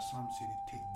Some city.